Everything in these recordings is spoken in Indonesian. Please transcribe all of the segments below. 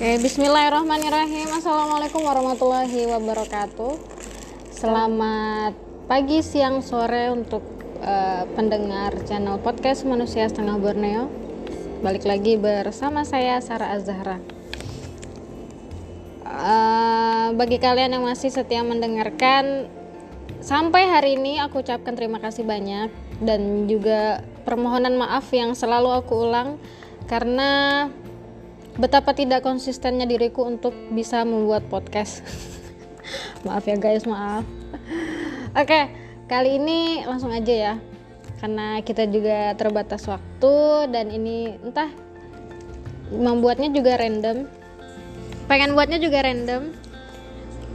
Oke, bismillahirrahmanirrahim. Assalamualaikum warahmatullahi wabarakatuh. Selamat pagi, siang, sore untuk uh, pendengar channel podcast Manusia Setengah Borneo. Balik lagi bersama saya Sarah Azhara. Uh, bagi kalian yang masih setia mendengarkan sampai hari ini aku ucapkan terima kasih banyak dan juga permohonan maaf yang selalu aku ulang karena betapa tidak konsistennya diriku untuk bisa membuat podcast. maaf ya guys, maaf. Oke, kali ini langsung aja ya. Karena kita juga terbatas waktu dan ini entah membuatnya juga random. Pengen buatnya juga random.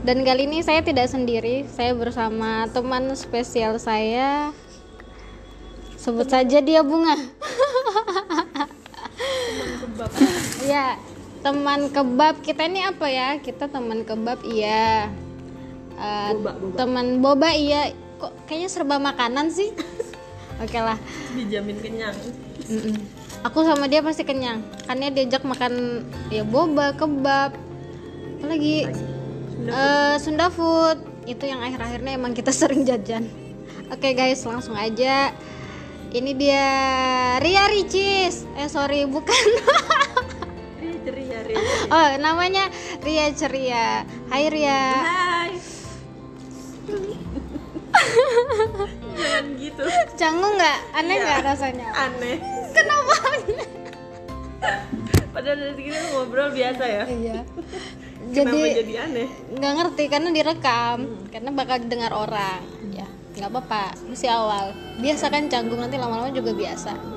Dan kali ini saya tidak sendiri, saya bersama teman spesial saya. Sebut saja dia Bunga. ya teman kebab kita ini apa ya? Kita teman kebab iya. Uh, boba, boba. teman boba iya. Kok kayaknya serba makanan sih? Oke okay lah. Dijamin kenyang. Mm -mm. aku sama dia pasti kenyang. Karena diajak makan ya boba kebab. Apalagi? Sunda, uh, Sunda food. Itu yang akhir-akhirnya emang kita sering jajan. Oke okay, guys langsung aja ini dia Ria Ricis eh sorry bukan Ria, Ria. Oh, namanya Ria Ceria. Hai Ria. Hai. Jangan gitu. Canggung nggak? Aneh iya. nggak ya, rasanya? Aneh. Kenapa? Padahal dari sini ngobrol biasa ya. Iya. jadi, jadi aneh? Nggak ngerti karena direkam, hmm. karena bakal dengar orang. Nggak apa-apa. Masih awal. Biasa kan canggung nanti lama-lama juga biasa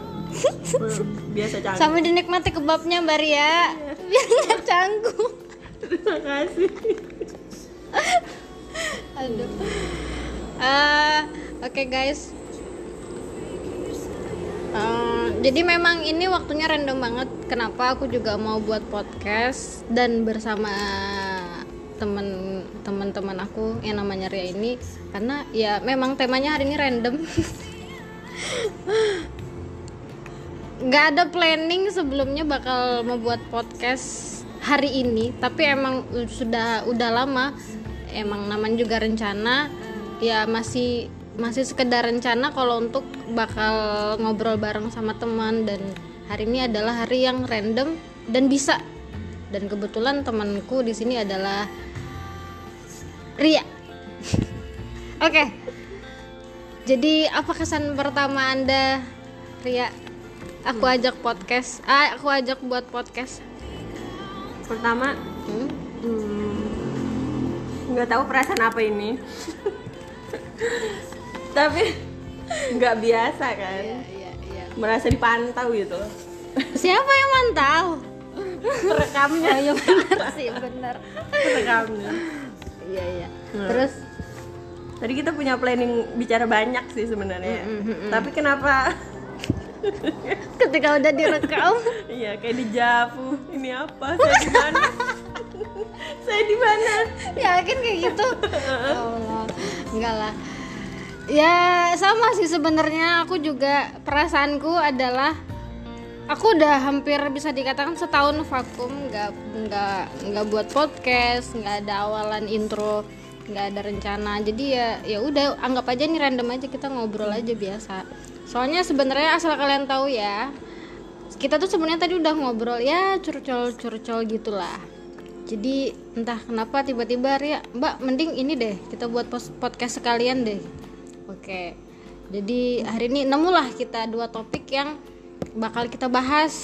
biasa canggung sambil dinikmati kebabnya Mbak Ria biar nggak canggung terima kasih aduh uh, oke okay, guys Uh, jadi memang ini waktunya random banget. Kenapa aku juga mau buat podcast dan bersama temen teman-teman aku yang namanya Ria ini karena ya memang temanya hari ini random. nggak ada planning sebelumnya bakal membuat podcast hari ini tapi emang sudah udah lama. Emang namanya juga rencana. Ya masih masih sekedar rencana kalau untuk bakal ngobrol bareng sama teman. Dan hari ini adalah hari yang random dan bisa dan kebetulan temanku di sini adalah Ria oke okay. jadi apa kesan pertama anda Ria aku hmm. ajak podcast ah aku ajak buat podcast pertama hmm? Hmm, nggak tahu perasaan apa ini tapi nggak biasa kan iya, iya, iya. merasa dipantau gitu siapa yang mantau rekamnya oh, ya bener. Sih bener. Rekamnya iya iya. Hmm. terus? Tadi kita punya planning bicara banyak sih sebenarnya. Mm -hmm. tapi kenapa? Ketika udah direkam. Iya kayak di Javu. Ini apa? Saya di mana? Saya di mana? Yakin kayak gitu. Ya Allah. Enggak lah. Ya sama sih sebenarnya. Aku juga perasaanku adalah aku udah hampir bisa dikatakan setahun vakum nggak nggak nggak buat podcast nggak ada awalan intro nggak ada rencana. Jadi ya ya udah anggap aja nih random aja kita ngobrol aja biasa. Soalnya sebenarnya asal kalian tahu ya kita tuh sebenarnya tadi udah ngobrol ya curcol curcol gitulah. Jadi entah kenapa tiba-tiba ya mbak mending ini deh kita buat podcast sekalian deh. Oke. Jadi hari ini nemulah kita dua topik yang bakal kita bahas.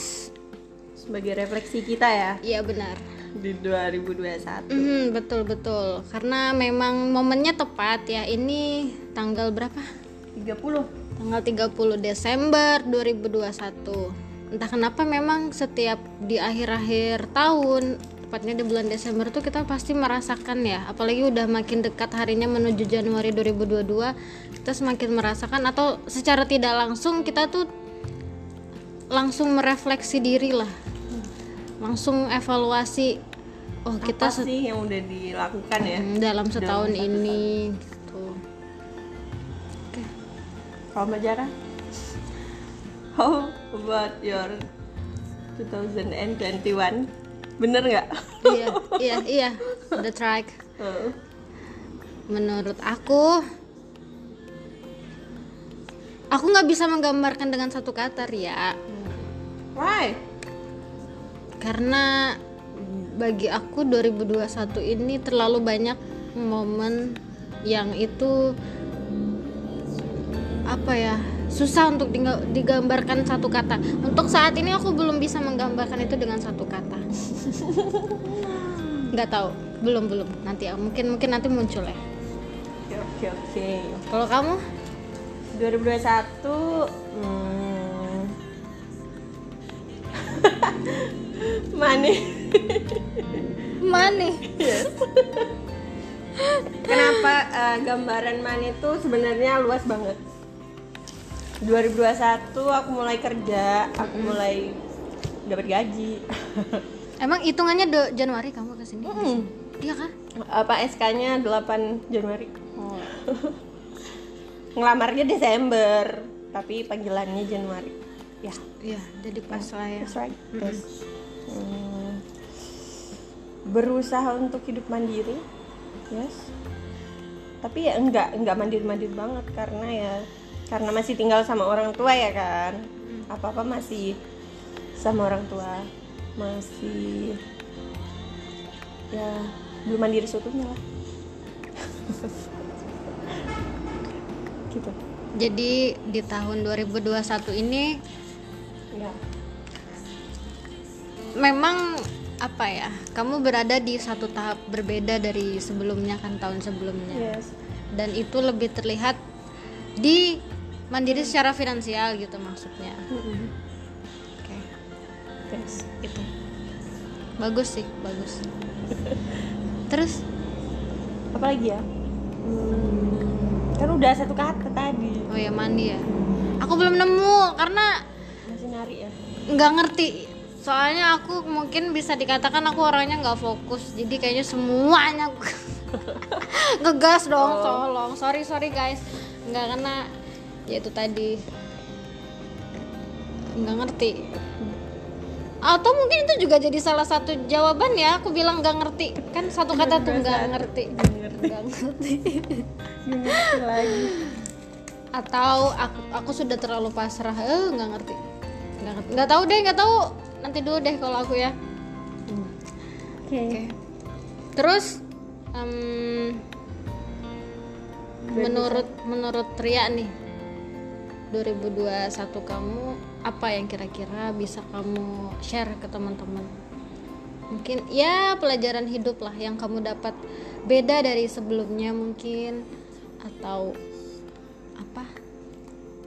Sebagai refleksi kita ya. Iya benar. Di 2021 mm, betul betul. Karena memang momennya tepat ya. Ini tanggal berapa? 30 tanggal 30 Desember 2021 entah kenapa memang setiap di akhir-akhir tahun tepatnya di bulan Desember tuh kita pasti merasakan ya. Apalagi udah makin dekat harinya menuju Januari 2022 kita semakin merasakan atau secara tidak langsung kita tuh langsung merefleksi diri lah. Langsung evaluasi oh kita apa sih yang udah dilakukan ya? Dalam setahun dalam ini How Majara? How about your 2021? bener nggak? Iya iya iya. The track. Menurut aku aku nggak bisa menggambarkan dengan satu kata Ria why? Karena bagi aku 2021 ini terlalu banyak momen yang itu apa ya susah untuk diga- digambarkan satu kata. Untuk saat ini aku belum bisa menggambarkan itu dengan satu kata. Nggak tahu. Belum belum. Nanti ya mungkin mungkin nanti muncul ya. Oke oke oke. Kalau kamu? 2021 hmm. Mane mana Kenapa eh, gambaran Mane itu sebenarnya luas banget 2021 aku mulai kerja, aku mulai dapat gaji. emang hitungannya do Januari kamu ke sini Hmm. iya kan Apa SK-nya 8 Januari. Ngelamarnya Desember, tapi panggilannya Januari. Ya, iya jadi pas lah ya right. Terus, hmm, berusaha untuk hidup mandiri, yes. Tapi ya enggak, enggak mandiri-mandiri banget karena ya karena masih tinggal sama orang tua ya kan. Apa-apa masih sama orang tua, masih ya belum mandiri seutuhnya lah. gitu. jadi di tahun 2021 ini Ya. memang apa ya kamu berada di satu tahap berbeda dari sebelumnya kan tahun sebelumnya. Yes. dan itu lebih terlihat di mandiri secara finansial gitu maksudnya. Mm-mm. oke. Yes. itu. Bagus sih bagus. Terus? Apa lagi ya? Hmm, kan udah satu kata tadi. Oh ya mandi ya? Aku belum nemu karena ya? Nggak ngerti. Soalnya aku mungkin bisa dikatakan aku orangnya nggak fokus. Jadi kayaknya semuanya ngegas dong tolong. Sorry sorry guys. Nggak karena ya itu tadi. Nggak ngerti. Atau mungkin itu juga jadi salah satu jawaban ya. Aku bilang nggak ngerti. Kan satu kata tuh nggak ngerti. Nggak ngerti. Nggak ngerti lagi. Atau aku aku sudah terlalu pasrah. Eh nggak ngerti nggak tahu deh nggak tahu. Nanti dulu deh kalau aku ya. Oke. Oke. Terus em, menurut menurut Ria nih 2021 kamu apa yang kira-kira bisa kamu share ke teman-teman? Mungkin ya pelajaran hidup lah yang kamu dapat. Beda dari sebelumnya mungkin atau apa?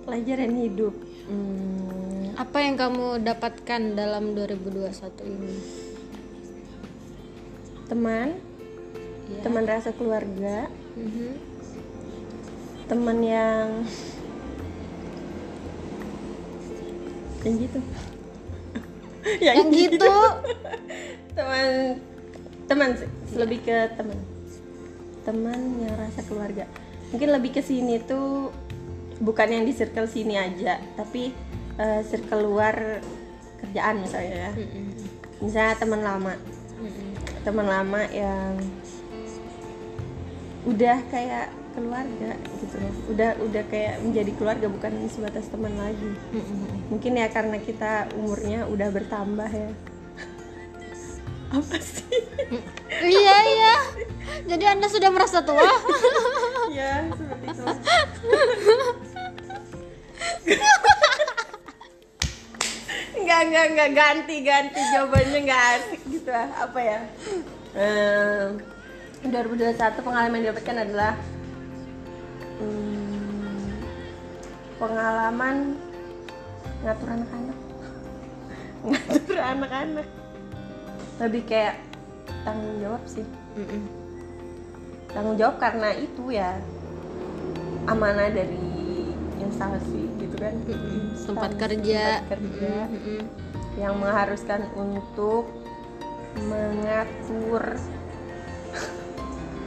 Pelajaran hidup hmm, apa yang kamu dapatkan dalam 2021 ini? Teman. Ya. teman rasa keluarga. Mhm. teman yang yang gitu. Yang gitu. Teman. Teman sih. Lebih ke teman. Teman yang rasa keluarga. Mungkin lebih ke sini tuh bukan yang di circle sini aja tapi eh, circle luar kerjaan misalnya ya. Misalnya teman lama. Teman lama yang udah kayak keluarga gitu loh. Udah udah kayak menjadi keluarga bukan sebatas teman lagi. Mm-mm. mungkin ya karena kita umurnya udah bertambah ya. Apa sih? Iya iya. Jadi anda sudah merasa tua? Ya seperti itu Enggak, enggak, enggak ganti, ganti jawabannya enggak asik gitu ah. Apa ya? Ehm, 2021 pengalaman yang didapatkan adalah hmm, pengalaman ngatur anak-anak. ngatur anak-anak. Lebih kayak tanggung jawab sih Mm-mm. tanggung jawab karena itu ya amanah dari instansi kan? Mm-mm. tempat kerja tempat kerja. Mm-mm. yang mengharuskan untuk mengatur.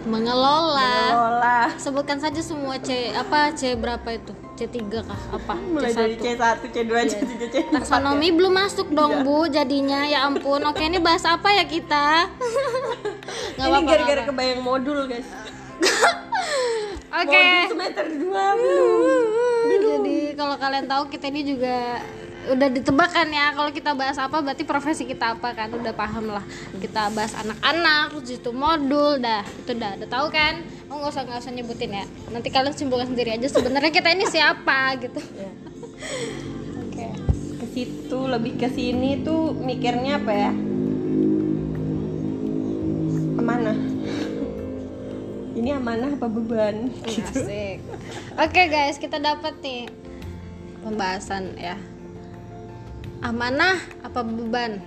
Mengelola. Mengelola. Sebutkan saja semua C apa C berapa itu? C C3 kah? Apa? Mulai dari C1 C2 C3 C4 taksonomi belum masuk dong bu jadinya. Ya ampun. Oke ini bahas apa ya kita? Nggak ini apa-apa gara-gara kebayang modul guys. Oke. Modul semester 2 belum kalau kalian tahu kita ini juga udah ditebak kan ya. Kalau kita bahas apa berarti profesi kita apa kan? Udah paham lah. Kita bahas anak-anak terus itu modul dah. Itu dah. Udah tahu kan? Oh nggak usah nggak usah nyebutin ya. Nanti kalian simpulkan sendiri aja sebenarnya kita ini siapa gitu. Ya. oke. Ke situ lebih ke sini tuh mikirnya apa ya? Amanah. Ini amanah apa beban? Gitu. Asik. Oke guys, kita dapat nih pembahasan ya. Amanah apa beban?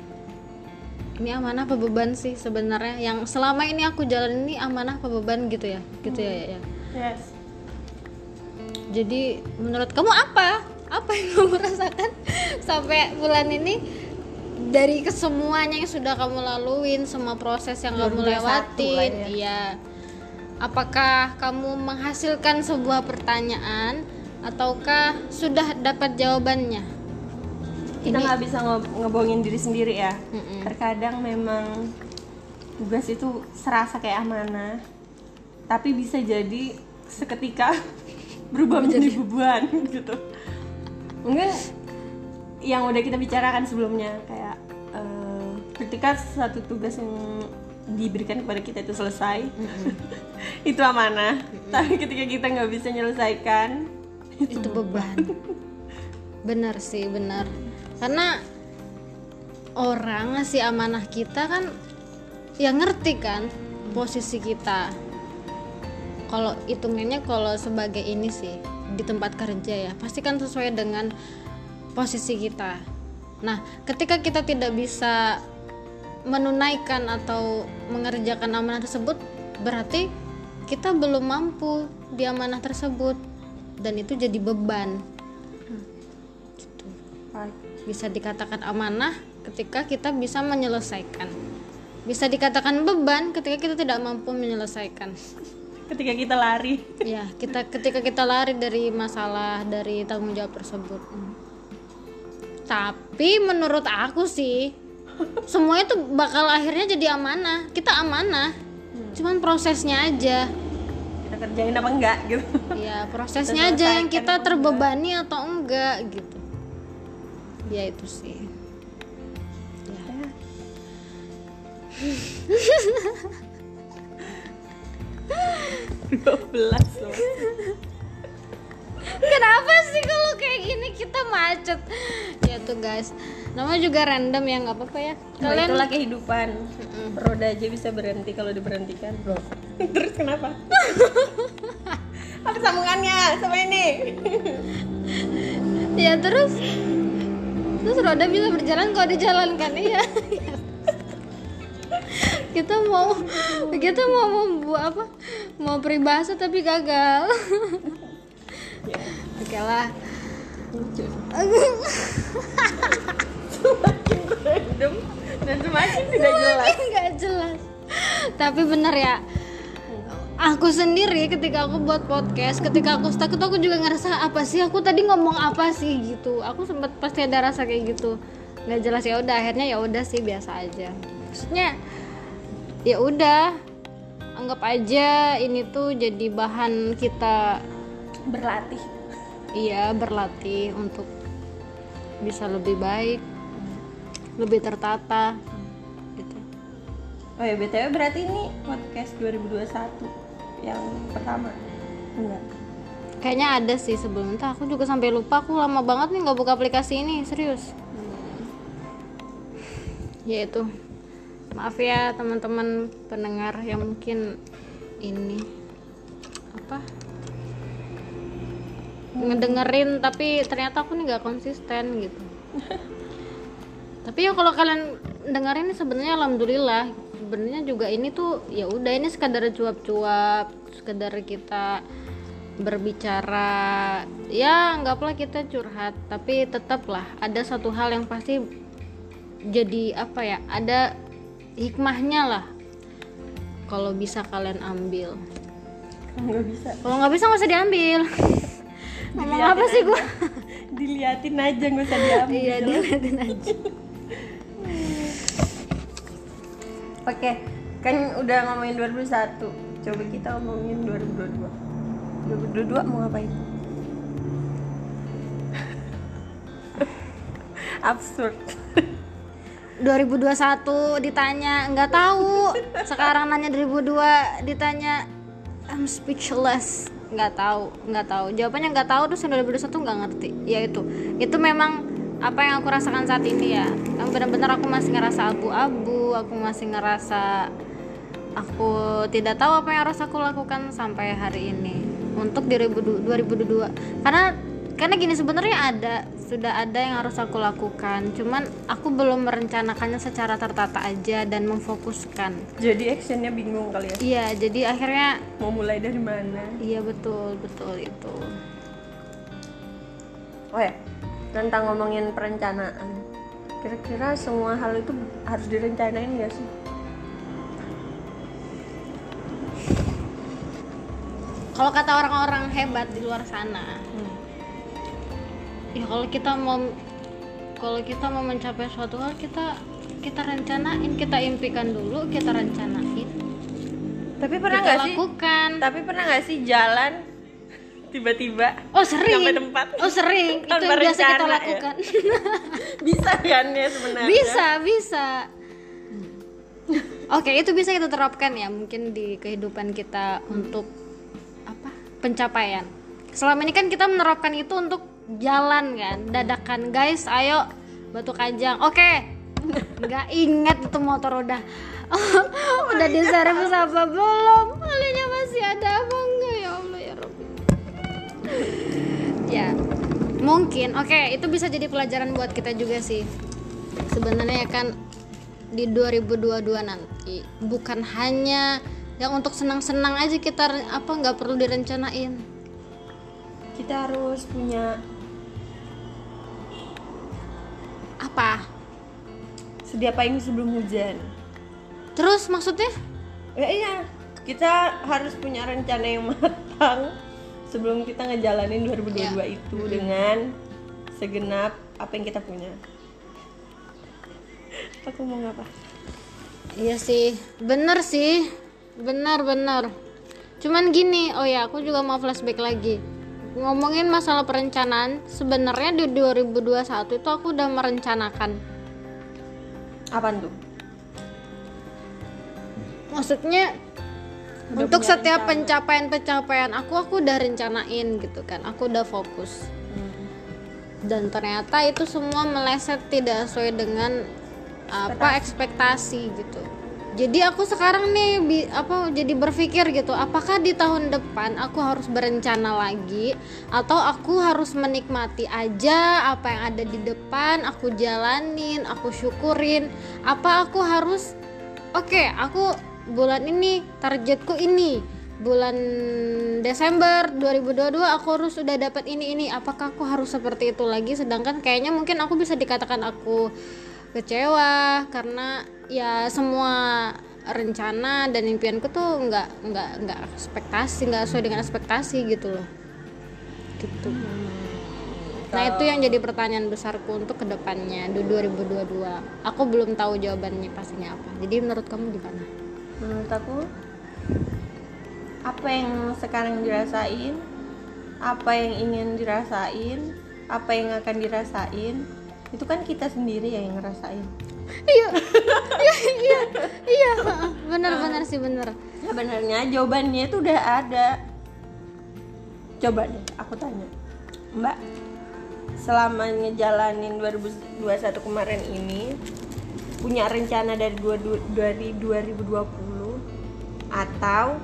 Ini amanah apa beban sih sebenarnya? Yang selama ini aku jalan ini amanah apa beban gitu ya? Gitu ya, ya, ya. yes Jadi menurut kamu apa? Apa yang kamu rasakan sampai bulan ini dari kesemuanya yang sudah kamu laluin, semua proses yang kamu 2021 lah lewatin, ya. iya. Apakah kamu menghasilkan sebuah pertanyaan ataukah sudah dapat jawabannya? kita nggak bisa nge- ngebohongin diri sendiri ya. Mm-mm. terkadang memang tugas itu serasa kayak amanah tapi bisa jadi seketika berubah menjadi beban gitu. Mungkin yang udah kita bicarakan sebelumnya kayak eh, ketika satu tugas yang diberikan kepada kita itu selesai itu amanah. Tapi ketika kita nggak bisa menyelesaikan itu beban. Benar sih benar. Karena orang ngasih amanah kita kan ya ngerti kan posisi kita. Kalau hitungannya kalau sebagai ini sih di tempat kerja ya pasti kan sesuai dengan posisi kita. Nah ketika kita tidak bisa menunaikan atau mengerjakan amanah tersebut berarti kita belum mampu di amanah tersebut dan itu jadi beban. Gitu. bisa dikatakan amanah ketika kita bisa menyelesaikan. Bisa dikatakan beban ketika kita tidak mampu menyelesaikan. Ketika kita lari. Ya kita ketika kita lari dari masalah dari tanggung jawab tersebut. Tapi menurut aku sih semuanya tuh bakal akhirnya jadi amanah. Kita amanah. Cuman prosesnya aja kerjain apa enggak gitu. Ya prosesnya aja yang kita terbebani atau enggak gitu. Ya itu sih. Ya. 12 loh. Kenapa sih kalau kayak gini kita macet? Ya tuh guys, namanya juga random ya nggak apa-apa ya. Nah, Kalian itulah kehidupan. Roda aja bisa berhenti kalau diberhentikan. Bro terus kenapa apa sambungannya sama ini ya terus terus roda bisa berjalan kalau dijalankan iya. kita mau kita mau membuat apa? Mau peribahasa tapi gagal. ya, Oke lah. lucu semakin random dan semakin tidak jelas Semakin nggak jelas. Tapi bener ya. Aku sendiri ketika aku buat podcast, ketika aku stuck itu aku juga ngerasa apa sih aku tadi ngomong apa sih gitu. Aku sempat pasti ada rasa kayak gitu. nggak jelas ya udah akhirnya ya udah sih biasa aja. Maksudnya ya udah anggap aja ini tuh jadi bahan kita berlatih iya berlatih untuk bisa lebih baik, lebih tertata gitu. oh ya btw berarti ini podcast 2021 yang pertama? Enggak. Kayaknya ada sih sebelum itu. Aku juga sampai lupa. Aku lama banget nih nggak buka aplikasi ini. Serius. Ya itu. Maaf ya teman-teman pendengar yang mungkin ini apa ngedengerin tapi ternyata aku nih nggak konsisten gitu. tapi ya kalau kalian dengerin ini sebenarnya alhamdulillah sebenarnya juga ini tuh ya udah ini sekadar cuap-cuap sekedar kita berbicara. Ya anggaplah kita curhat tapi tetaplah. Ada satu hal yang pasti jadi apa ya ada hikmahnya lah kalau bisa kalian ambil. Nggak bisa. Kalau nggak bisa nggak usah diambil. Ngomong apa sih gua? Diliatin aja nggak usah diambil. Iya diliatin aja oke kan udah ngomongin 2001 coba kita ngomongin 2022 2022 mau ngapain? Absurd. 2021 ditanya nggak tahu. Sekarang nanya 2002 ditanya I'm speechless. Nggak tahu nggak tahu. Jawabannya nggak tahu terus yang 2021 nggak ngerti. Ya itu itu memang apa yang aku rasakan saat ini ya? Yang benar-benar aku masih ngerasa abu-abu aku masih ngerasa aku tidak tahu apa yang harus aku lakukan sampai hari ini. Untuk 2022 karena karena gini sebenarnya ada sudah ada yang harus aku lakukan. Cuman aku belum merencanakannya secara tertata aja dan memfokuskan. Jadi actionnya bingung kali ya? Iya jadi akhirnya mau mulai dari mana? Iya betul betul itu. Oh ya tentang ngomongin perencanaan. Kira-kira semua hal itu harus direncanain gak sih? Kalau kata orang-orang hebat di luar sana Hmm. ya kalau kita mau kalau kita mau mencapai suatu hal kita kita rencanain kita impikan dulu kita rencanain. Tapi pernah kita nggak sih? lakukan. Tapi pernah nggak sih jalan tiba-tiba oh sering. Sampai tempat. oh sering. Itu yang biasa kita ya? lakukan. Bisa kan ya sebenarnya? Bisa bisa. Oke itu bisa kita terapkan ya mungkin di kehidupan kita untuk apa? Pencapaian. Selama ini kan kita menerapkan itu untuk jalan kan dadakan. Guys ayo batu kajang oke. Nggak inget itu motor udah. Udah diservis apa belum? Olinya masih ada apa enggak? Ya Allah. ya ya. Mungkin. Oke itu bisa jadi pelajaran buat kita juga sih. Sebenarnya kan di 2022 nanti bukan hanya yang untuk senang-senang aja kita apa nggak perlu direncanain. Kita harus punya apa? Sedia payung sebelum hujan. Terus maksudnya? Ya iya. Kita harus punya rencana yang matang sebelum kita ngejalanin 2022 Ya. itu dengan segenap apa yang kita punya. Aku mau ngapa? Iya sih bener sih. Bener bener. Cuman gini oh ya aku juga mau flashback lagi. Ngomongin masalah perencanaan sebenarnya di 2021 itu aku udah merencanakan. Apaan tuh? Maksudnya untuk setiap pencapaian-pencapaian aku aku udah rencanain gitu kan. Aku udah fokus. Dan ternyata itu semua meleset tidak sesuai dengan apa ekspektasi gitu. Jadi aku sekarang nih bi- apa jadi berpikir gitu apakah di tahun depan aku harus berencana lagi? Atau aku harus menikmati aja apa yang ada di depan aku jalanin aku syukurin. Apa aku harus oke aku bulan ini targetku ini. Bulan Desember 2022 aku harus sudah dapat ini ini. Apakah aku harus seperti itu lagi? Sedangkan kayaknya mungkin aku bisa dikatakan aku kecewa karena ya semua rencana dan impianku tuh nggak nggak nggak ekspektasi nggak sesuai dengan ekspektasi gitu loh. Gitu. Nah itu yang jadi pertanyaan besarku untuk ke depannya di 2022 aku belum tahu jawabannya pastinya apa. Jadi menurut kamu gimana menurut aku apa yang sekarang dirasain apa yang ingin dirasain apa yang akan dirasain itu kan kita sendiri yang ngerasain. Iya. Iya iya iya. Benar-benar sih benar. Sebenarnya jawabannya itu udah ada. Coba deh aku tanya. Mbak selama ngejalanin 2021 kemarin ini punya rencana dari dua, du- dari 2020 atau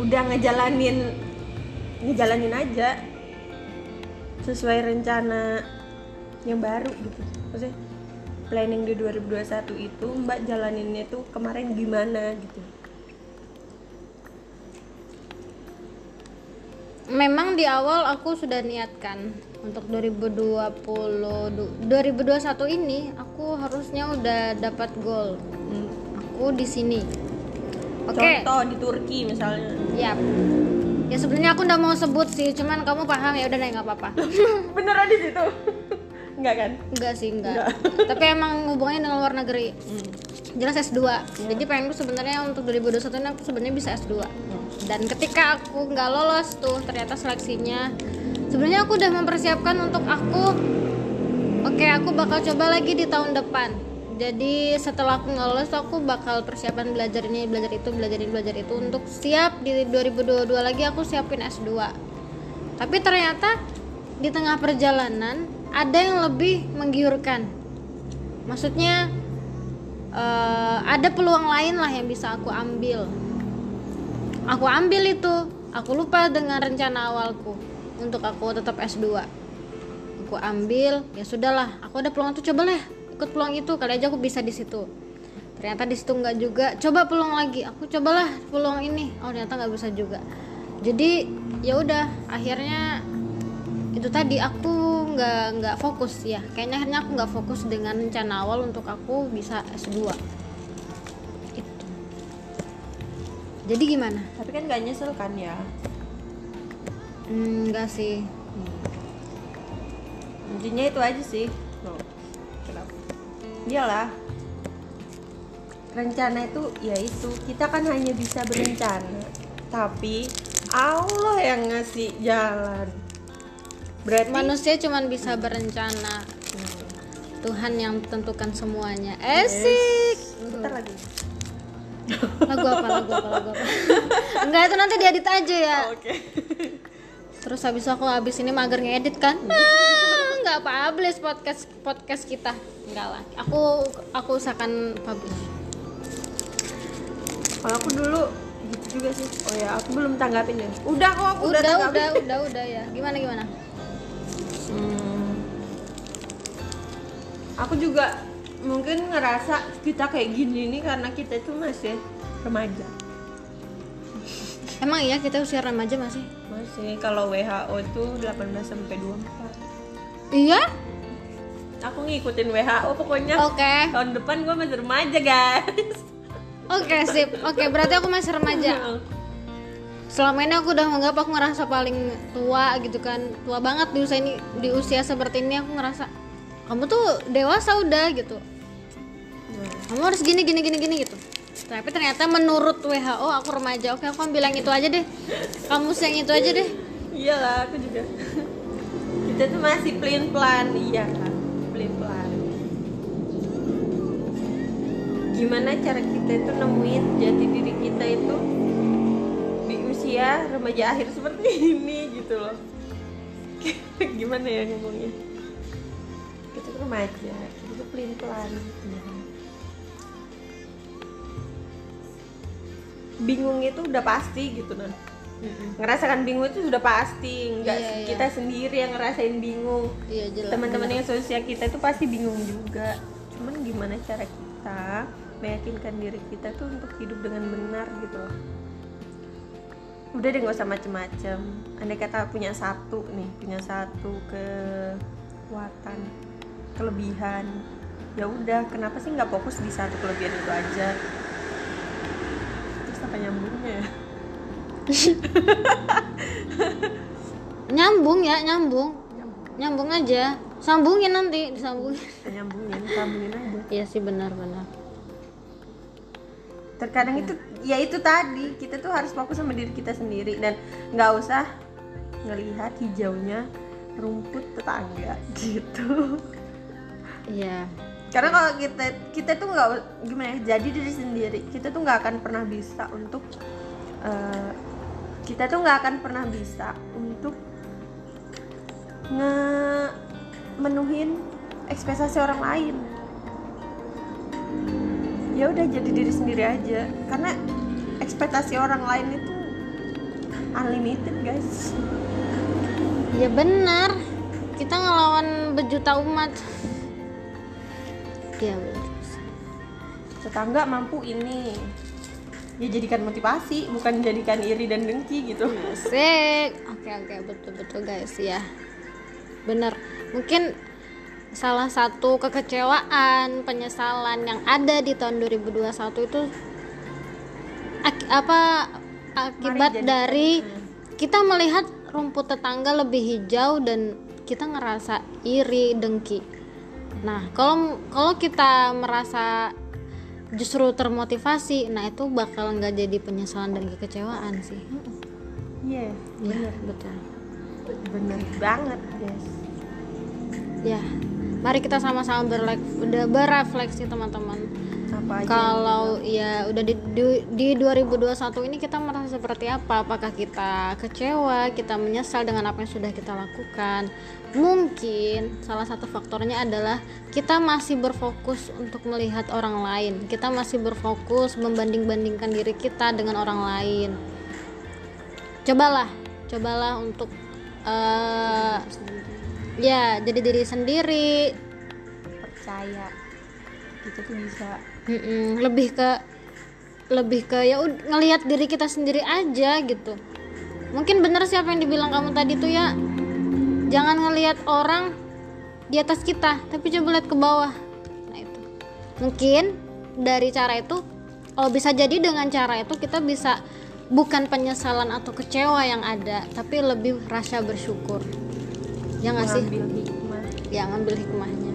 udah ngejalanin ngejalanin aja sesuai rencana yang baru gitu. Maksudnya planning di 2021 itu mbak jalaninnya tuh kemarin gimana gitu? Memang di awal aku sudah niatkan untuk 2020 du- 2021 ini aku harusnya udah dapat goal. Aku di sini. Oke. Contoh di Turki misalnya. Yap. ya sebenarnya aku udah mau sebut sih cuman kamu paham ya udah nggak apa-apa. Beneran di situ? Enggak kan? Enggak sih enggak tapi emang hubungannya dengan luar negeri. Jelas S2 jadi pengen tuh sebenarnya untuk 2021 ini aku sebenarnya bisa S2 dan ketika aku nggak lolos tuh ternyata seleksinya sebenarnya aku udah mempersiapkan untuk aku. Oke aku bakal coba lagi di tahun depan. Jadi setelah aku tuh aku bakal persiapan belajar ini belajar itu belajar ini belajar itu. Untuk siap di 2022 lagi aku siapin S2 tapi ternyata di tengah perjalanan ada yang lebih menggiurkan. Maksudnya eh, ada peluang lain lah yang bisa aku ambil. Aku ambil itu. Aku lupa dengan rencana awalku untuk aku tetap S2 aku ambil ya sudahlah. Aku ada peluang itu coba lah ikut peluang itu kali aja aku bisa di situ. Ternyata di situ nggak juga. Coba peluang lagi. Aku cobalah peluang ini. Oh ternyata nggak bisa juga. Jadi ya udah. Akhirnya itu tadi aku nggak nggak fokus ya. Kayaknya akhirnya aku nggak fokus dengan rencana awal untuk aku bisa S2 itu. Jadi gimana? Tapi kan gak nyesel kan ya Hmm, enggak sih. Intinya itu aja sih. No. kenapa? Iyalah. Rencana itu ya itu. Kita kan hanya bisa berencana. Tapi Allah yang ngasih jalan. Berarti manusia cuman bisa berencana. Hmm, Tuhan yang tentukan semuanya. Esik bentar lagi. Lagu apa lagu apa lagu apa? Enggak itu nanti diedit aja ya. Oke terus habis aku habis ini mager ngedit kan? Ah, nggak publish podcast podcast kita. Enggak lah. Aku aku usahakan publish. Kalau aku dulu gitu juga sih. Oh ya aku belum tanggapin ya. Udah kok aku udah, udah udah udah udah ya. Gimana gimana? Hmm. Aku juga mungkin ngerasa kita kayak gini nih karena kita itu masih remaja. Emang iya kita usia remaja masih Masih kalau WHO itu 18 sampai 24. iya? Aku ngikutin WHO pokoknya. Oke. Tahun depan gue masih remaja, guys. oke sip. Oke berarti aku masih remaja. Selama ini aku udah menganggap aku ngerasa paling tua gitu kan. Tua banget di usia ini di usia seperti ini aku ngerasa kamu tuh dewasa udah gitu. Kamu harus gini gini gini gini gitu tapi ternyata menurut WHO aku remaja oke aku ambil yang itu aja deh kamu yang itu aja deh Iyalah, aku juga. kita tuh masih pelin pelan, iya kan, pelin pelan. Gimana cara kita itu nemuin jati diri kita itu di usia remaja akhir seperti ini gitu loh. Gimana ya ngomongnya? Kita tuh remaja, kita tuh pelin pelan. Bingung itu udah pasti gitu nah ngerasakan bingung itu sudah pasti. Nggak Iya, iya. kita sendiri yang ngerasain bingung. Iya jelas. Teman-teman yang sosial kita itu pasti bingung juga. Cuman gimana cara kita meyakinkan diri kita tuh untuk hidup dengan benar gitu loh. Udah deh nggak usah macem-macem. Andai kata punya satu nih punya satu kekuatan kelebihan ya udah kenapa sih nggak fokus di satu kelebihan itu aja nyambungnya ya? Nyambung ya nyambung. Nyambung. Aja. Sambungin nanti disambungin. Nyambungin sambungin aja. Iya sih benar-benar terkadang itu ya itu tadi kita tuh harus fokus sama diri kita sendiri dan nggak usah ngelihat hijaunya rumput tetangga gitu. Iya karena kalau kita kita tuh nggak gimana ya jadi diri sendiri kita tuh nggak akan pernah bisa untuk eh, kita tuh nggak akan pernah bisa untuk nge menuhin ekspektasi orang lain. Ya udah jadi diri sendiri aja. Karena ekspektasi orang lain itu unlimited guys. Ya benar. Kita ngelawan bejuta umat iya benar tetangga mampu ini ya jadikan motivasi bukan jadikan iri dan dengki gitu Asik. Oke oke betul betul guys ya. Bener. Mungkin salah satu kekecewaan, penyesalan yang ada di tahun 2021 itu ak- apa akibat dari Hmm. kita melihat rumput tetangga lebih hijau dan kita ngerasa iri dengki nah kalau kalau kita merasa justru termotivasi nah itu bakal nggak jadi penyesalan dan kekecewaan sih. Iya ya betul. Bener banget guys. Ya mari kita sama-sama berlek- udah berefleksi teman-teman apa aja kalau ya udah di, di, di 2021 ini kita merasa seperti apa? Apakah kita kecewa kita menyesal dengan apa yang sudah kita lakukan? Mungkin salah satu faktornya adalah kita masih berfokus untuk melihat orang lain. Kita masih berfokus membanding-bandingkan diri kita dengan orang lain. Cobalah cobalah untuk eh, ya jadi diri sendiri. Percaya. Kita tuh bisa Mm-mm, lebih ke lebih ke ya ngelihat diri kita sendiri aja gitu. Mungkin bener sih apa yang dibilang kamu tadi tuh ya. Jangan ngelihat orang di atas kita tapi coba lihat ke bawah. Nah itu. Mungkin dari cara itu oh bisa jadi dengan cara itu kita bisa bukan penyesalan atau kecewa yang ada tapi lebih rasa bersyukur. Ya nggak sih? Hikmah. Ya ngambil hikmahnya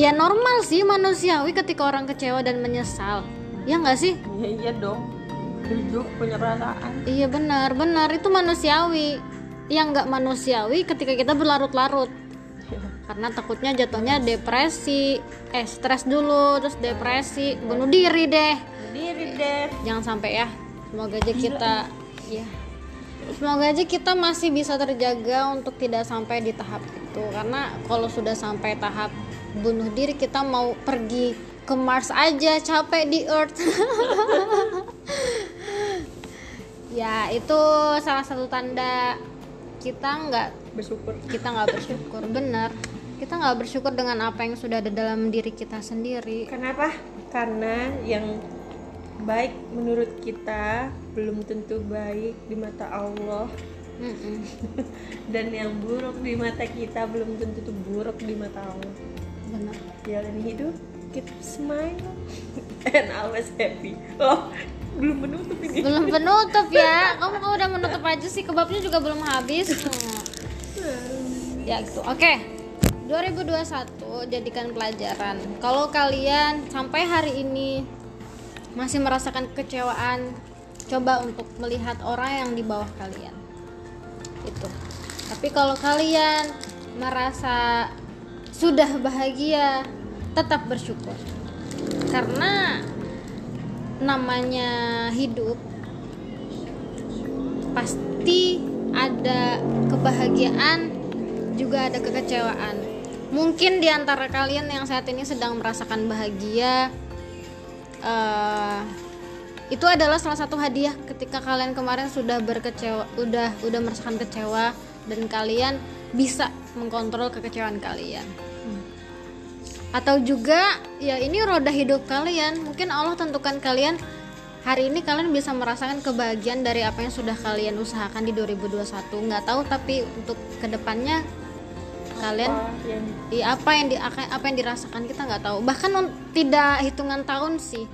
ya normal sih manusiawi ketika orang kecewa dan menyesal. Ya nggak sih? Ya iya dong. Hidup punya perasaan. Iya benar benar. Itu manusiawi. Yang nggak manusiawi ketika kita berlarut-larut. Karena takutnya jatuhnya depresi. Eh stres dulu terus depresi. Bunuh diri deh. Diri deh. Jangan sampai ya. Semoga aja kita ya semoga aja kita masih bisa terjaga untuk tidak sampai di tahap itu. Karena kalau sudah sampai tahap bunuh diri kita mau pergi ke Mars aja capek di Earth. Ya itu salah satu tanda kita nggak bersyukur. kita nggak bersyukur. Bener. Kita nggak bersyukur dengan apa yang sudah ada dalam diri kita sendiri. Kenapa? Karena yang baik menurut kita belum tentu baik di mata Allah. Mm-mm. dan yang buruk di mata kita belum tentu buruk di mata Allah bener. Jalani hidup keep smile and always happy. Oh belum menutup ini. Belum penutup ya. Kamu kok udah menutup aja sih? Kebabnya juga belum habis. Ya gitu. Oke. 2021 jadikan pelajaran. Kalau kalian sampai hari ini masih merasakan kekecewaan coba untuk melihat orang yang di bawah kalian. Itu tapi kalau kalian merasa sudah bahagia tetap bersyukur. Karena namanya hidup pasti ada kebahagiaan juga ada kekecewaan. Mungkin di antara kalian yang saat ini sedang merasakan bahagia eh, itu adalah salah satu hadiah ketika kalian kemarin sudah berkecewa udah udah merasakan kecewa dan kalian bisa mengkontrol kekecewaan kalian atau juga ya ini roda hidup kalian. Mungkin Allah tentukan kalian hari ini kalian bisa merasakan kebahagiaan dari apa yang sudah kalian usahakan di 2021 nggak tahu tapi untuk ke depannya kalian yang Iya apa yang di apa yang dirasakan kita nggak tahu. Bahkan un- tidak hitungan tahun sih.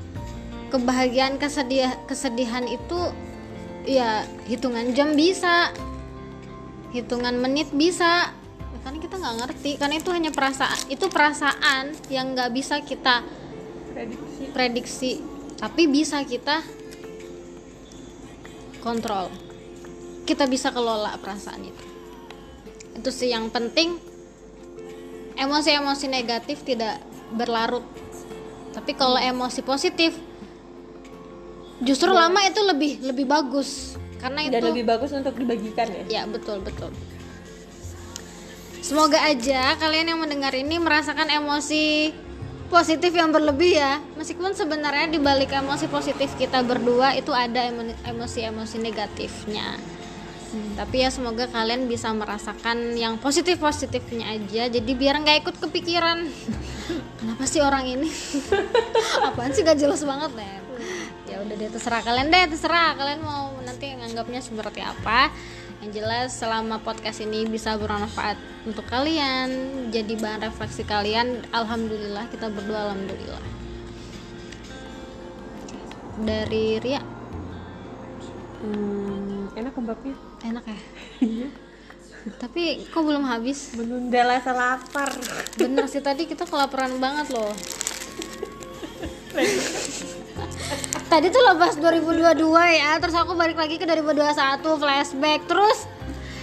Kebahagiaan kesedihan kesedihan itu ya hitungan jam bisa hitungan menit bisa karena kita nggak ngerti karena itu hanya perasaan itu perasaan yang nggak bisa kita prediksi. prediksi tapi bisa kita kontrol. Kita bisa kelola perasaan itu. Itu sih yang penting. Emosi-emosi negatif tidak berlarut. Tapi kalau emosi positif justru lama itu lebih lebih bagus. Karena itu dan lebih bagus untuk dibagikan ya? Ya betul betul. Semoga aja kalian yang mendengar ini merasakan emosi positif yang berlebih ya. Meskipun sebenarnya di balik emosi positif kita berdua itu ada emo- emosi-emosi negatifnya. Hmm, tapi ya semoga kalian bisa merasakan yang positif-positifnya aja. Jadi biar nggak ikut kepikiran. Kenapa sih orang ini? Apaan sih gak jelas banget deh. Ya udah deh terserah kalian deh, terserah kalian mau nanti nganggapnya seperti apa. Yang jelas selama podcast ini bisa bermanfaat untuk kalian, jadi bahan refleksi kalian. Alhamdulillah kita berdua alhamdulillah. Dari Ria Hmm, enak kebabnya. enak ya Iya. tapi kok belum habis Menunda rasa lapar. bener sih tadi kita kelaparan banget loh tadi tuh lepas 2022 ya terus aku balik lagi ke 2021 flashback. Terus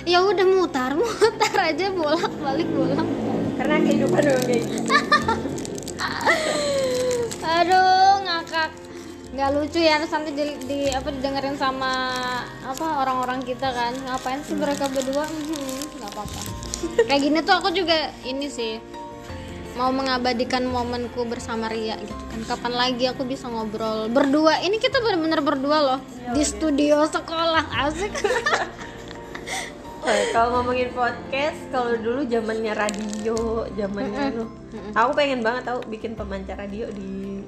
ya udah mutar mutar aja bolak balik bolak Karena kehidupan memang kayak gitu. aduh ngakak. Nggak lucu ya terus nanti di, di- apa didengerin sama apa orang-orang kita kan. Ngapain sih mereka berdua? Hmm, nggak apa-apa. Kayak gini tuh aku juga ini sih mau mengabadikan momenku bersama Ria gitu kan. Kapan lagi aku bisa ngobrol berdua? Ini kita bener-bener berdua loh. Di studio sekolah asik. Kalau ngomongin podcast, kalau dulu zamannya radio, zamannya lu. Aku pengen banget tahu bikin pemancar radio di.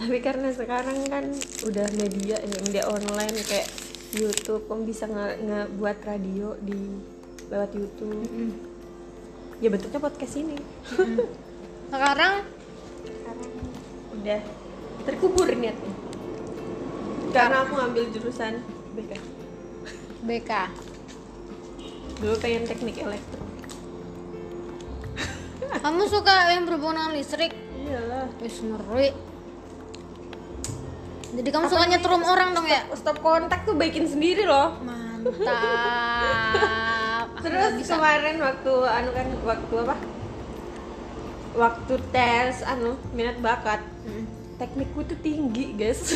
Tapi karena sekarang kan udah media media online kayak YouTube, kamu bisa nge- ngebuat radio di lewat YouTube. Ya bentuknya podcast ini. sekarang? Sekarang. Udah. Terkubur niatnya. Karena aku ngambil jurusan BK. BK Dulu pengen teknik elektro. kamu suka yang berhubungan listrik? Iyalah. wis ngeri. Jadi kamu suka nyetrum orang dong ya? Stop kontak tuh baikin sendiri loh. Mantap terus bisa. kemarin waktu anu kan waktu apa? Waktu tes anu minat bakat. Mm. teknikku tuh tinggi guys.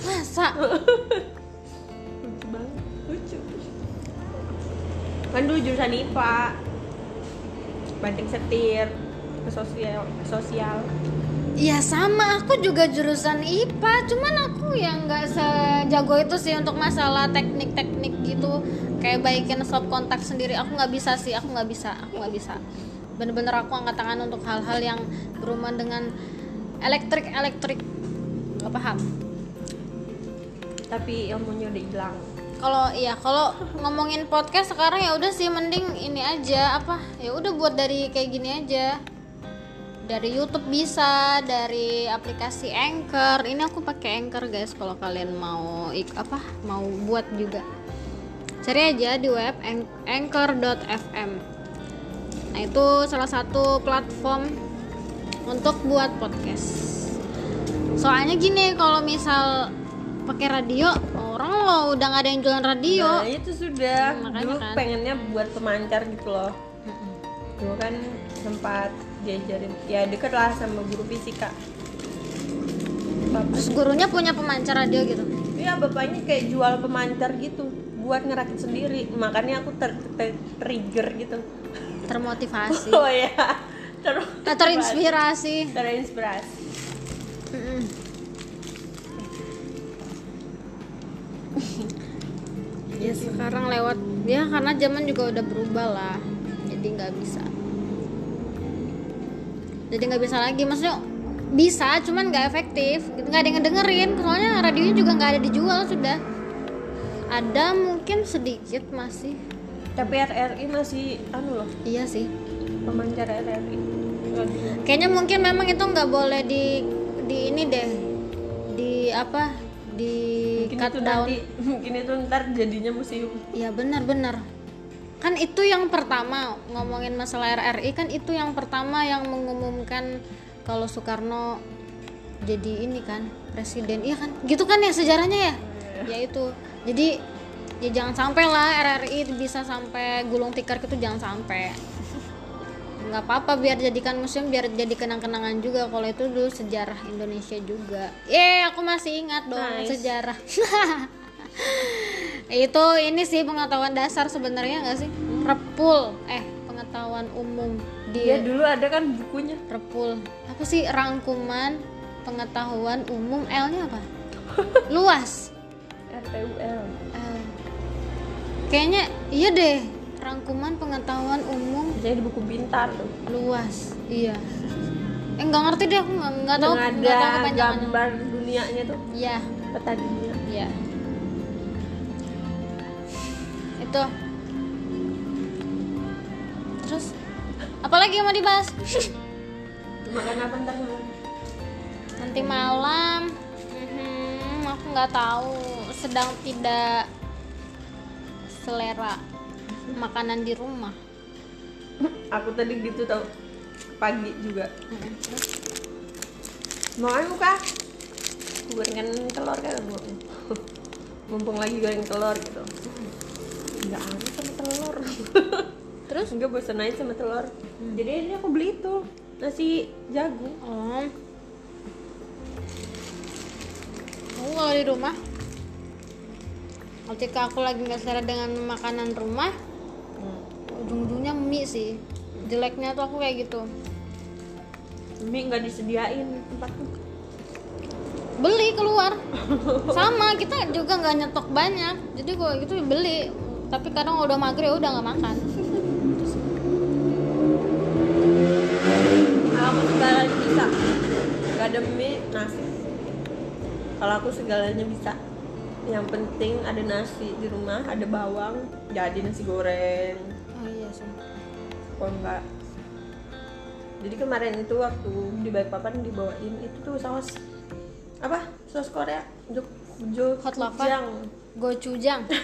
Masa? Lucu banget lucu. Kan dulu jurusan IPA banting setir ke sosial ke sosial. Ya sama, aku juga jurusan IPA, cuman aku yang nggak sejago itu sih untuk masalah teknik-teknik gitu, kayak baikin stop kontak sendiri. Aku nggak bisa sih, aku nggak bisa, aku nggak bisa. Bener-bener aku angkat tangan untuk hal-hal yang berhubungan dengan elektrik elektrik, nggak paham. tapi ilmunya udah hilang Kalau iya, kalau ngomongin podcast sekarang ya udah sih mending ini aja apa, ya udah buat dari kayak gini aja dari YouTube bisa, dari aplikasi Anchor. Ini aku pakai Anchor guys kalau kalian mau ik apa mau buat juga. Cari aja di web anch- anchor.fm. Nah, itu salah satu platform untuk buat podcast. Soalnya gini, kalau misal pakai radio, orang lo udah nggak ada yang jualan radio. nah itu sudah Hmm, makanya dulu kan. pengennya buat pemancar gitu loh dulu kan sempat diajarin ya deket lah sama guru fisika bapak Terus gurunya punya pemancar radio gitu. iya bapaknya kayak jual pemancar gitu buat ngerakit sendiri. Makanya aku ter, ter- trigger gitu. Termotivasi. oh ya ter Nah, terinspirasi. terinspirasi. Mm-mm. ya sekarang lewat ya karena zaman juga udah berubah lah. Jadi nggak bisa. Jadi nggak bisa lagi. Maksudnya bisa cuman nggak efektif. Nggak ada yang ngedengerin. Soalnya radionya juga nggak ada dijual sudah ada mungkin sedikit masih tapi RRI masih anu loh iya sih pemancar RRI kayaknya mungkin memang itu nggak boleh di di ini deh di apa di mungkin cut itu down nanti mungkin itu ntar jadinya museum Iya benar-benar. Kan itu yang pertama ngomongin masalah RRI kan itu yang pertama yang mengumumkan kalau Soekarno jadi ini kan presiden. Iya kan? Gitu kan ya sejarahnya ya? Ya itu. Jadi ya jangan sampai lah RRI bisa sampai gulung tikar gitu jangan sampai. nggak apa-apa biar jadikan museum biar jadi kenang-kenangan juga. Kalau itu dulu sejarah Indonesia juga. Eh aku masih ingat dong Nice. sejarah. itu ini sih pengetahuan dasar sebenarnya nggak sih? Repul. Eh pengetahuan umum. Dia di dulu ada kan bukunya. Repul. Apa sih rangkuman pengetahuan umum L nya apa? Luas RPUL L. Kayaknya iya deh rangkuman pengetahuan umum jadi di buku pintar tuh. luas iya. Eh nggak ngerti deh aku nggak nggak tahu nggak tahu ada kepanjangannya. gambar dunianya tuh. Iya. Peta dunia. Iya. Itu. Terus apalagi yang mau dibahas? Makan apa ntar? Malam? nanti malam. Mhm, aku nggak tahu sedang tidak selera makanan di rumah. Aku tadi gitu tau pagi juga. Mau aja muka gorengan telur kan? Mumpung lagi goreng telur gitu. Nggak ada sama telur. Terus? Enggak bosan aja sama telur. Jadi ini aku beli itu nasi jagung. Oh. Aku kalau di rumah ketika aku lagi nggak selera dengan makanan rumah ujung-ujungnya mie sih. Jeleknya tuh aku kayak gitu. Mie nggak disediain tempatku. Beli keluar. Sama kita juga nggak nyetok banyak. Jadi kalau gitu beli. Tapi kadang udah mager ya udah nggak makan. Aku segalanya bisa. Nggak ada mie nasi. Kalau aku segalanya bisa yang penting ada nasi di rumah ada bawang jadi nasi goreng. Oh iya sih. Kalau enggak? Jadi kemarin itu waktu di Balikpapan dibawain itu tuh saus apa? Saus Korea juk juk Hot lava? jang. Gochujang.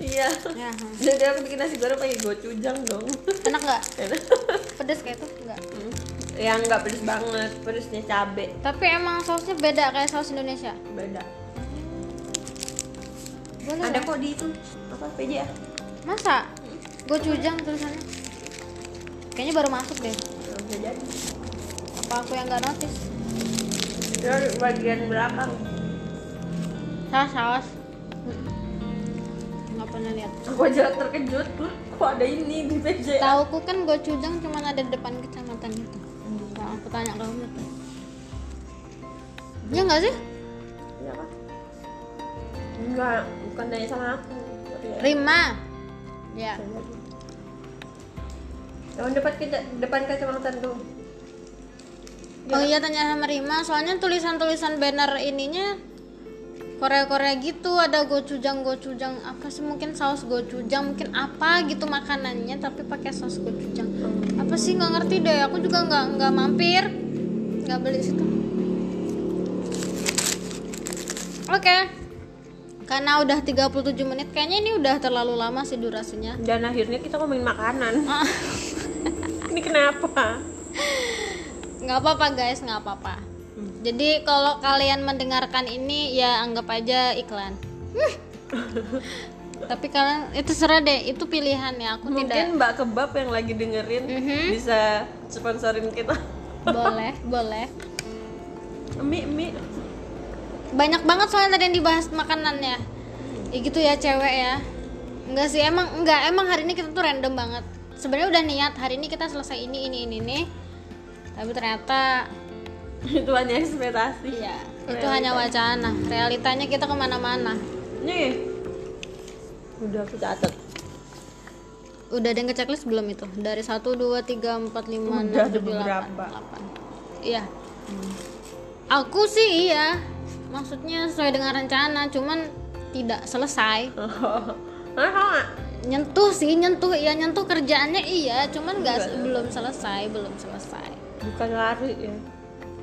Iya. Ya jadi aku bikin nasi goreng pakai gochujang dong. Enak nggak? Enak. pedes kayak itu nggak? Hmm. yang nggak pedes banget pedesnya cabe. Tapi emang sausnya beda kayak saus Indonesia? Beda boleh ada lah. kok di itu? Apa PJ ya? Masa? Gochujang tulisannya kayaknya baru masuk deh. Bisa jadi. Apa aku yang nggak notice? Terus bagian belakang. Saus saus nggak pernah lihat. Aku aja terkejut kok ada ini di PJ Tauku kan gochujang cuma ada di depan kecamatan gitu. Nah, aku tanya kamu tuh. Ya nggak sih? Iya kah? Enggak, bukan nanya sama aku. Ya, Rima. Ya. Yang depan ke depan kecamatan tuh. Oh iya tanya sama Rima, soalnya tulisan-tulisan banner ininya Korea-Korea gitu. Ada gochujang gochujang apa sih? Mungkin saus gochujang mungkin apa gitu makanannya tapi pakai saus gochujang. Apa sih? Nggak ngerti deh. Aku juga nggak nggak mampir. Nggak beli situ. Oke karena udah 37 menit kayaknya ini udah terlalu lama sih durasinya Dan akhirnya kita ngomongin makanan. Ah, ini kenapa? nggak apa-apa guys nggak apa-apa jadi kalau kalian mendengarkan ini ya anggap aja iklan tapi kalian itu serah deh itu pilihan ya aku tidak Mungkin Mbak Kebab yang lagi dengerin Mhm. bisa sponsorin kita. boleh boleh Mie, mie. Banyak banget soalnya tadi yang dibahas makanannya. Ya gitu ya cewek ya. Enggak sih emang enggak. Emang hari ini kita tuh random banget. Sebenarnya udah niat hari ini kita selesai ini ini ini nih tapi ternyata Itu hanya ekspektasi. ya itu Realita. hanya wacana. Realitanya kita ke mana-mana. Nih. Udah aku catat. udah ada yang ke checklist belum itu? Dari 1, 2, 3, 4, 5, 6, Udah, 7, ada beberapa. 8 iya. Aku sih iya maksudnya sesuai dengan rencana cuman tidak selesai. Hah? nyentuh sih nyentuh ya nyentuh kerjaannya iya cuman nggak se- belum selesai belum selesai. Bukan lari ya.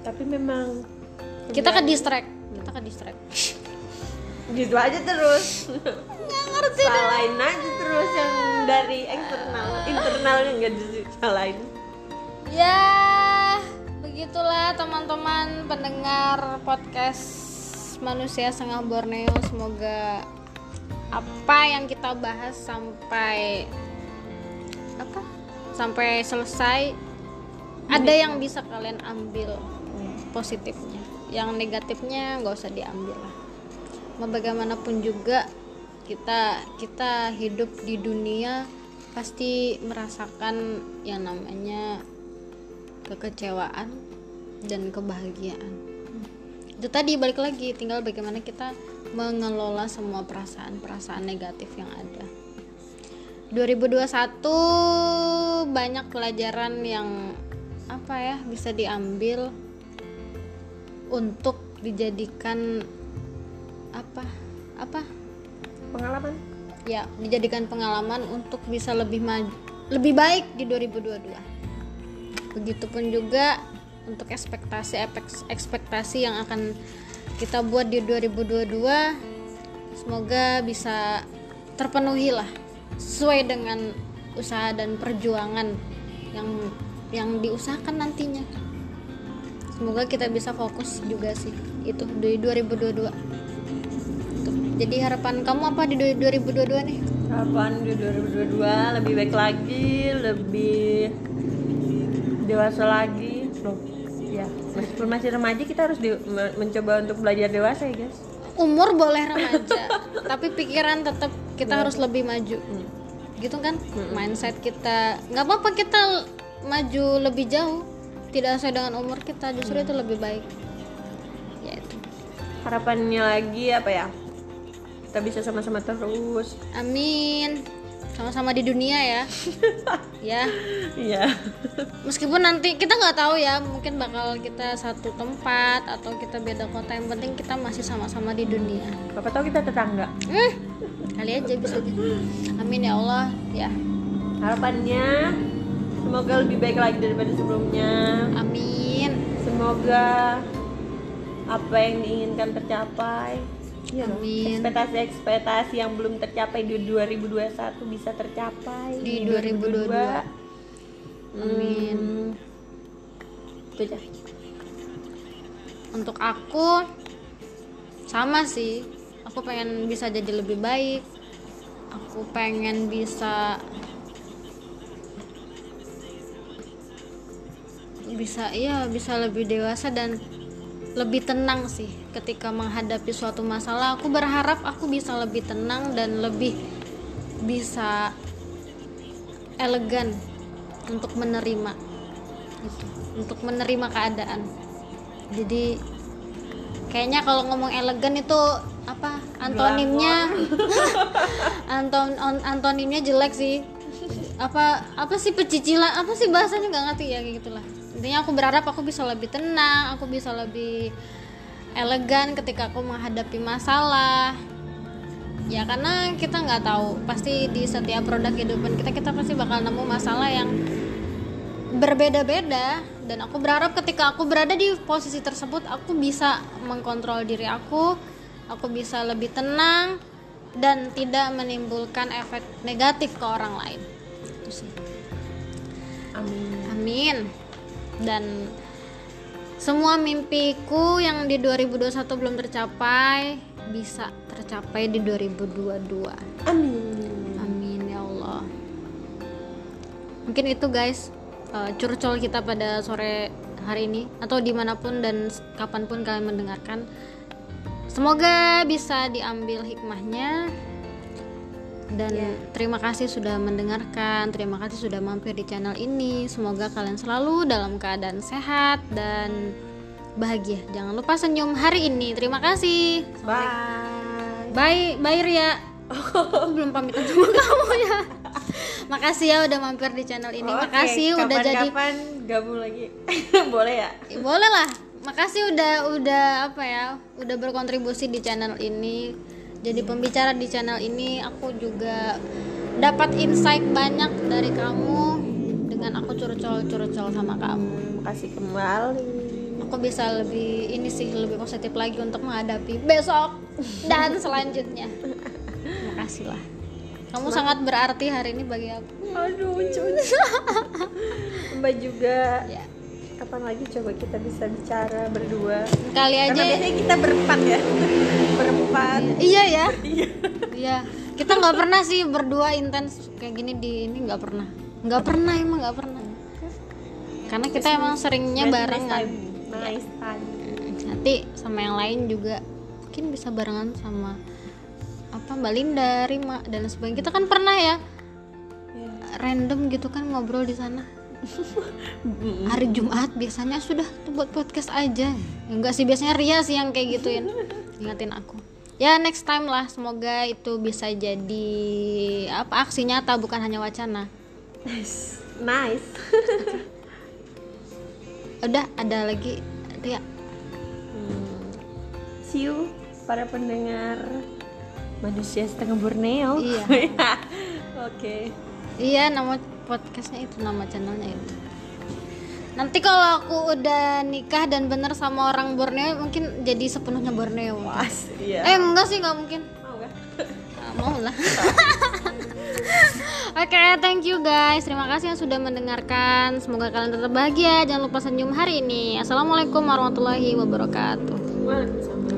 Tapi memang kita ke distract kita ke distract. Gitu aja terus. nggak ngerti salahin aja terus yang dari eksternal. Internalnya nggak disalahin ya begitulah teman-teman pendengar podcast manusia setengah Borneo semoga apa yang kita bahas sampai apa? Sampai selesai ada yang bisa kalian ambil positifnya. Yang negatifnya nggak usah diambil lah. Mau bagaimanapun juga kita kita hidup di dunia pasti merasakan yang namanya kekecewaan dan kebahagiaan itu tadi balik lagi. Tinggal bagaimana kita mengelola semua perasaan-perasaan negatif yang ada. 2021 banyak pelajaran yang apa ya bisa diambil untuk dijadikan apa apa? Pengalaman? Ya dijadikan pengalaman untuk bisa lebih maju lebih baik di 2022 begitupun juga untuk ekspektasi ekspektasi yang akan kita buat di 2022 semoga bisa terpenuhi lah sesuai dengan usaha dan perjuangan yang yang diusahakan nantinya semoga kita bisa fokus juga sih itu di 2022 Tuh. jadi harapan kamu apa di 2022 nih harapan di 2022 lebih baik lagi lebih dewasa lagi meskipun masih remaja kita harus di, mencoba untuk belajar dewasa ya guys. Umur boleh remaja tapi pikiran tetap kita harus lebih maju. Gitu kan? Mindset kita. Nggak apa-apa kita maju lebih jauh. Tidak sesuai dengan umur kita justru itu lebih baik. Ya itu. Harapannya lagi apa ya? Kita bisa sama-sama terus. Amin sama-sama di dunia ya. Ya. Iya. Meskipun nanti kita nggak tahu ya mungkin bakal kita satu tempat atau kita beda kota yang penting kita masih sama-sama di dunia. Bapak tahu kita tetangga. Hmm, kali aja bisa aja amin ya Allah ya. Harapannya semoga lebih baik lagi daripada sebelumnya. Amin. Semoga apa yang diinginkan tercapai Iya amin. Ekspektasi-ekspektasi yang belum tercapai di 2021 bisa tercapai di 2022 amin. Hmm, itu aja. Untuk aku sama sih. Aku pengen bisa jadi lebih baik. Aku pengen bisa bisa iya bisa lebih dewasa dan lebih tenang sih. Ketika menghadapi suatu masalah aku berharap aku bisa lebih tenang dan lebih bisa elegan untuk menerima gitu untuk menerima keadaan. Jadi kayaknya kalau ngomong elegan itu apa antonimnya? Anton on- antonimnya jelek sih. Apa apa sih pecicilan apa sih bahasanya? Nggak ngerti ya kayak gitulah intinya aku berharap aku bisa lebih tenang aku bisa lebih elegan ketika aku menghadapi masalah. Ya karena kita nggak tahu pasti di setiap produk kehidupan kita kita pasti bakal nemu masalah yang berbeda-beda. Dan aku berharap ketika aku berada di posisi tersebut aku bisa mengkontrol diri aku aku bisa lebih tenang dan tidak menimbulkan efek negatif ke orang lain. Itu sih. Amin. Amin dan semua mimpiku yang di 2021 belum tercapai bisa tercapai di 2022 amin Amin ya Allah. Mungkin itu guys uh, curcol kita pada sore hari ini atau di mana pun dan kapan pun kalian mendengarkan. Semoga bisa diambil hikmahnya dan terima kasih sudah mendengarkan. Terima kasih sudah mampir di channel ini. Semoga kalian selalu dalam keadaan sehat dan bahagia. Jangan lupa senyum hari ini. Terima kasih. bye Bye, bye Ria. Aku belum pamitan sama kamu ya. Makasih ya udah mampir di channel ini. Oke, Makasih udah jadi kapan gabung lagi boleh ya Ya, boleh lah. Makasih udah udah apa ya? Udah berkontribusi di channel ini. Jadi pembicara di channel ini aku juga dapat insight banyak dari kamu dengan aku curcol-curcol sama kamu. makasih kembali Aku bisa lebih ini sih lebih positif lagi untuk menghadapi besok dan selanjutnya. Makasih lah. Kamu sangat berarti hari ini bagi aku. aduh cucu mbak juga Ya. Kapan lagi coba kita bisa bicara berdua Kali aja. karena biasanya kita berempat ya berempat Iya ya. Iya. Kita nggak pernah sih berdua intens kayak gini di ini nggak pernah. Nggak pernah emang nggak pernah. Karena kita emang seringnya Nice barengan. time. nice time Nanti sama yang lain juga mungkin bisa barengan sama apa Mbak Linda, Rima dan sebagainya. Kita kan pernah ya Ya. random gitu kan ngobrol di sana. Hari Jumat biasanya sudah tuh buat podcast aja. Enggak sih biasanya Ria sih yang kayak gituin. Ingatin aku. Ya next time lah semoga itu bisa jadi apa aksi nyata bukan hanya wacana. nice nice Udah ada lagi Ria. Hmm. see you para pendengar manusia setengah Borneo Iya. oke Iya nama podcastnya itu nama channelnya itu. nanti kalau aku udah nikah dan bener sama orang Borneo mungkin jadi sepenuhnya Borneo Pas, iya. eh enggak sih nggak mungkin Mau kan? Nah, mau lah Oke, thank you guys. Terima kasih yang sudah mendengarkan. Semoga kalian tetap bahagia. Jangan lupa senyum hari ini. Assalamualaikum warahmatullahi wabarakatuh. Waalaikumsalam.